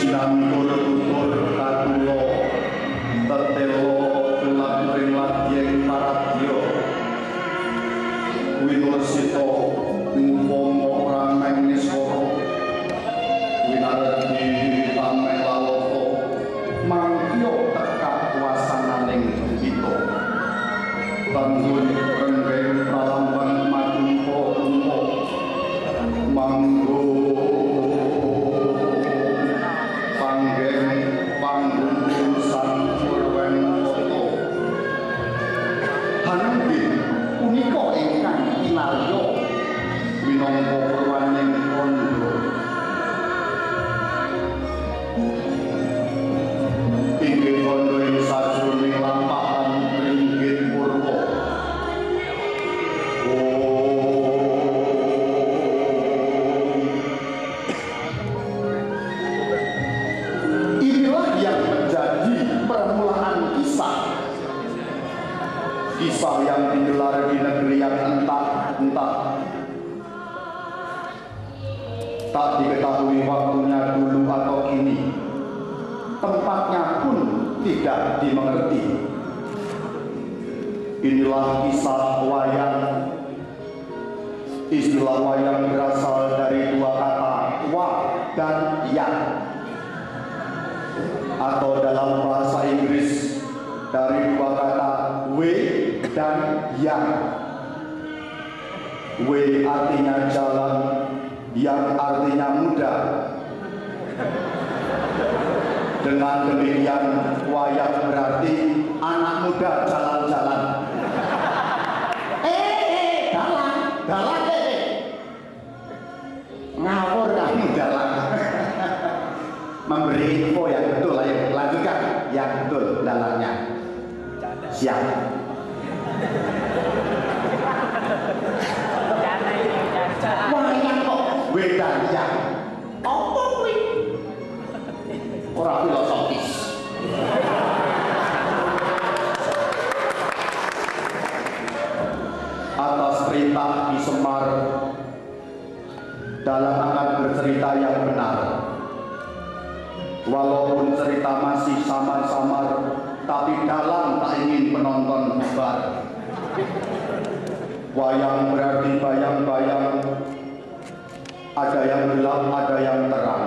Shanto We dỗ vì for một Tak diketahui waktunya dulu atau kini. Tempatnya pun tidak dimengerti. Inilah kisah wayang. Istilah wayang berasal dari dua kata wa dan yang atau dalam bahasa Inggris dari dua kata w dan yang. W artinya jalan, yang artinya muda. Dengan demikian wayang berarti anak muda jalan-jalan. Eh, eh, dalan, dalan, eh, eh. Ngawur kamu dalan. memberi info yang betul ayo lanjutkan yang betul dalamnya siap perintah di Semar dalam akan bercerita yang benar Walaupun cerita masih samar-samar, tapi dalam tak ingin penonton bubar. Wayang berarti bayang-bayang, ada yang gelap, ada yang terang.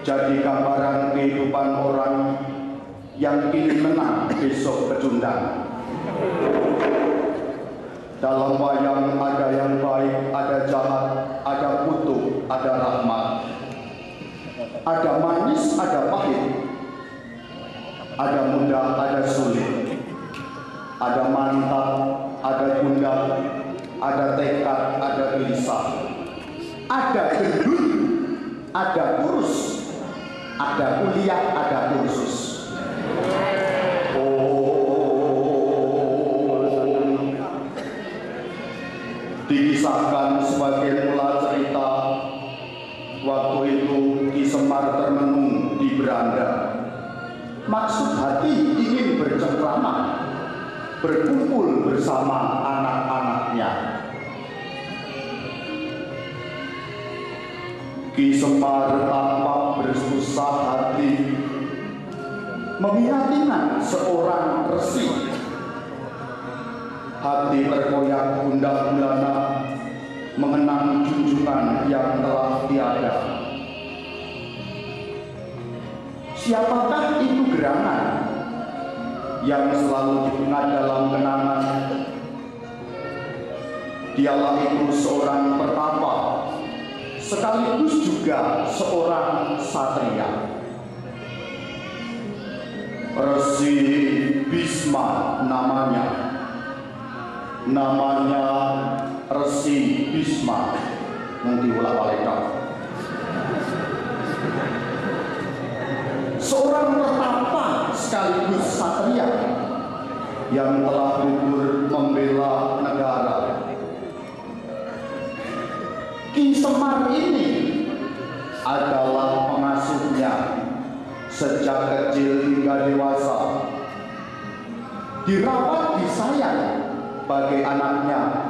Jadi gambaran kehidupan orang yang ingin menang besok pecundang. Dalam wayang ada yang baik, ada jahat, ada kutuk, ada rahmat. Ada manis, ada pahit, ada mudah, ada sulit, ada mantap, ada gundah, ada tekad, ada gelisah, ada gendut, ada kurus, ada kuliah, ada kursus. Oh, dikisahkan sebagai mula cerita Waktu itu Ki Semar termenung di beranda. Maksud hati ingin bercengkrama, berkumpul bersama anak-anaknya. Ki Semar tampak bersusah hati, meminatikan seorang resi. Hati terkoyak gundah gulana, mengenang junjungan yang telah tiada. Siapakah itu gerangan yang selalu diingat dalam kenangan? Dialah itu seorang pertapa, sekaligus juga seorang satria. Resi Bisma namanya. Namanya Resi Bisma nanti ulah balik Seorang pertapa sekaligus satria yang telah gugur membela negara. Ki Semar ini adalah pengasuhnya sejak kecil hingga dewasa. Dirawat disayang bagi anaknya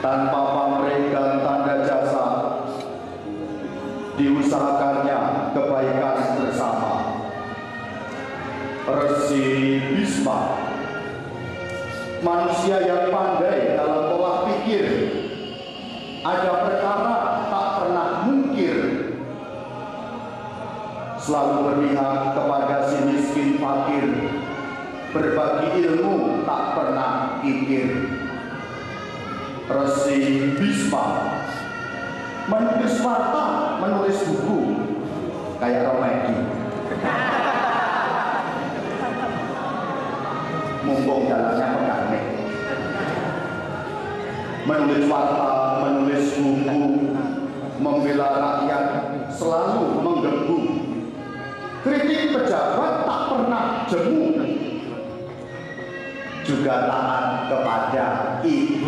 Tanpa pamrih dan tanda jasa Diusahakannya kebaikan bersama. Resi Bisma. Manusia yang pandai dalam pola pikir. Ada perkara tak pernah mungkir. Selalu berpihak kepada si miskin fakir. Berbagi ilmu tak pernah kikir Resi Bisma. Menulis warta, menulis buku. Kayak Romedi Mumpung jalannya pegang Menulis warta, menulis buku Membela rakyat selalu menggebu. Kritik pejabat tak pernah jemu. Juga taat kepada ibu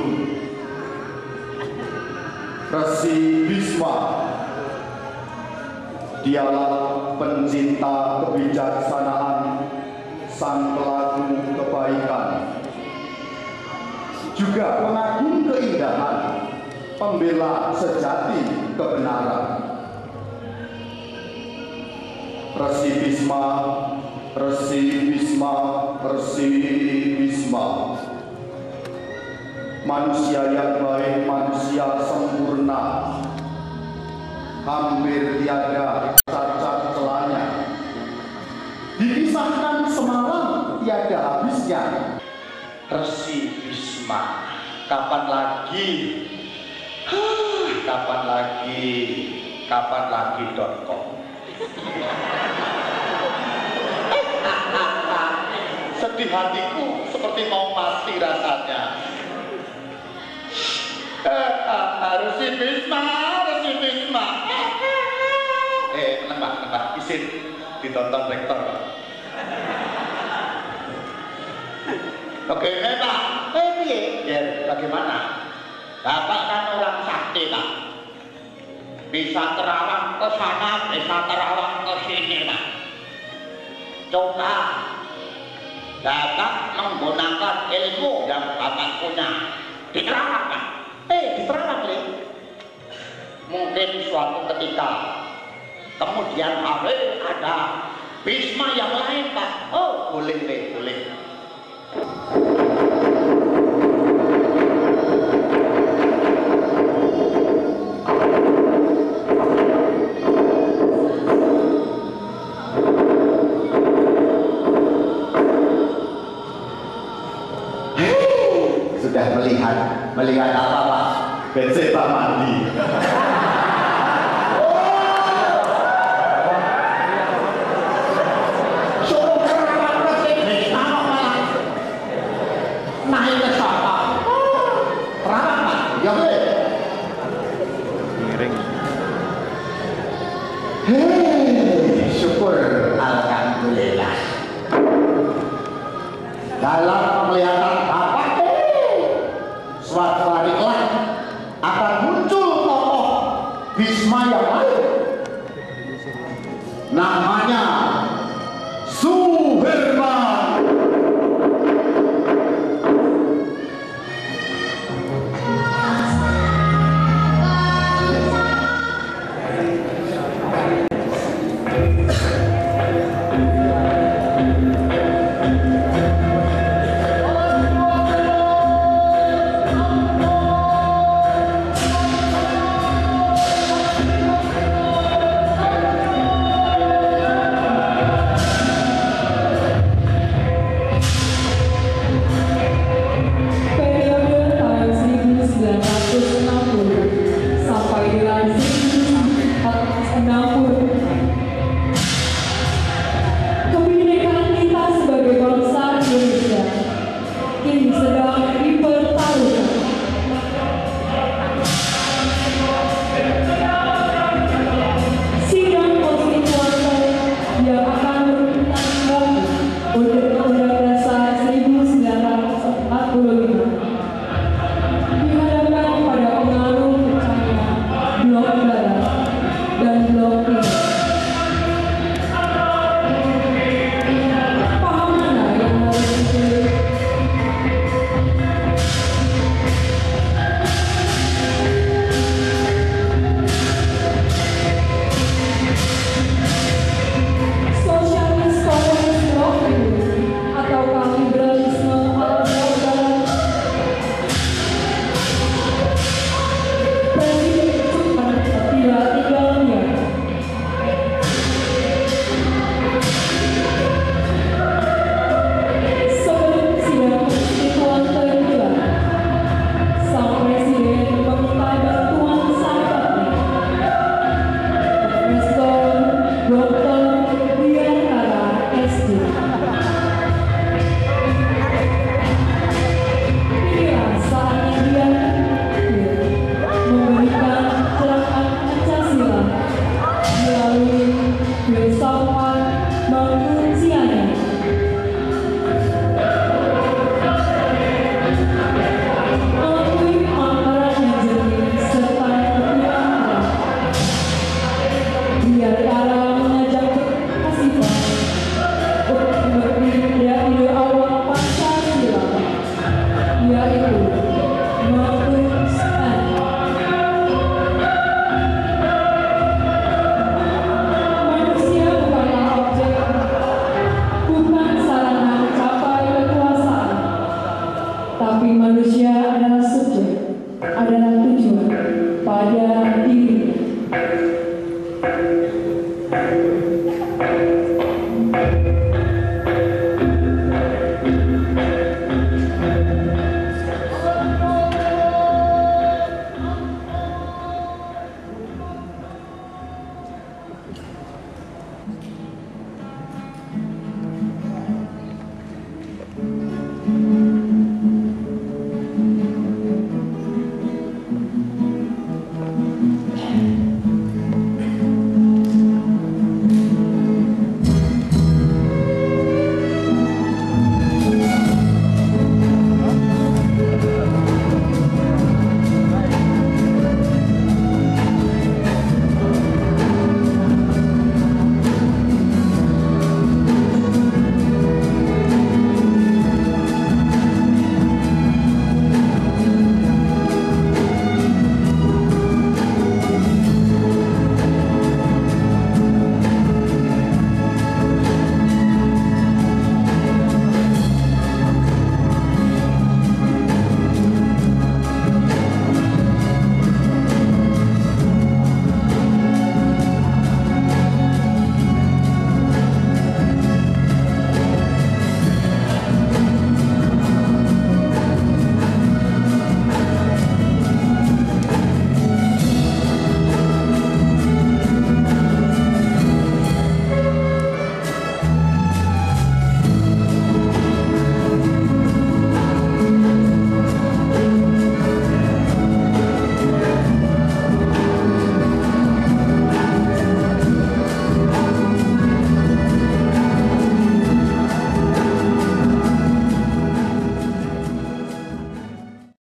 Resi Bisma Dialah pencinta kebijaksanaan Sang pelaku kebaikan. Juga pengagum keindahan Pembela sejati kebenaran. Resi Bisma Resi Bisma Resi Manusia yang baik, manusia sempurna. Hampir tiada cacat celanya Dikisahkan semalam tiada habisnya. Resi Bisma Kapan lagi? Kapan lagi? Kapan lagi .com? Sedih hatiku seperti mau mati rasanya izin ditonton rektor. Oke, eh, Pak. Eh, piye? Ya, bagaimana? Bapak kan orang sakti, Pak. Bisa terawang ke sana, bisa terawang ke sini, Pak. Coba Bapak menggunakan ilmu yang Bapak punya. Diterawang, Pak. Eh, diterawang, Lik. Mungkin suatu ketika kemudian hari ada Bisma yang lain, Pak. Oh, boleh, Lik, boleh. Sudah melihat Melihat apa Pak? Benzema mandi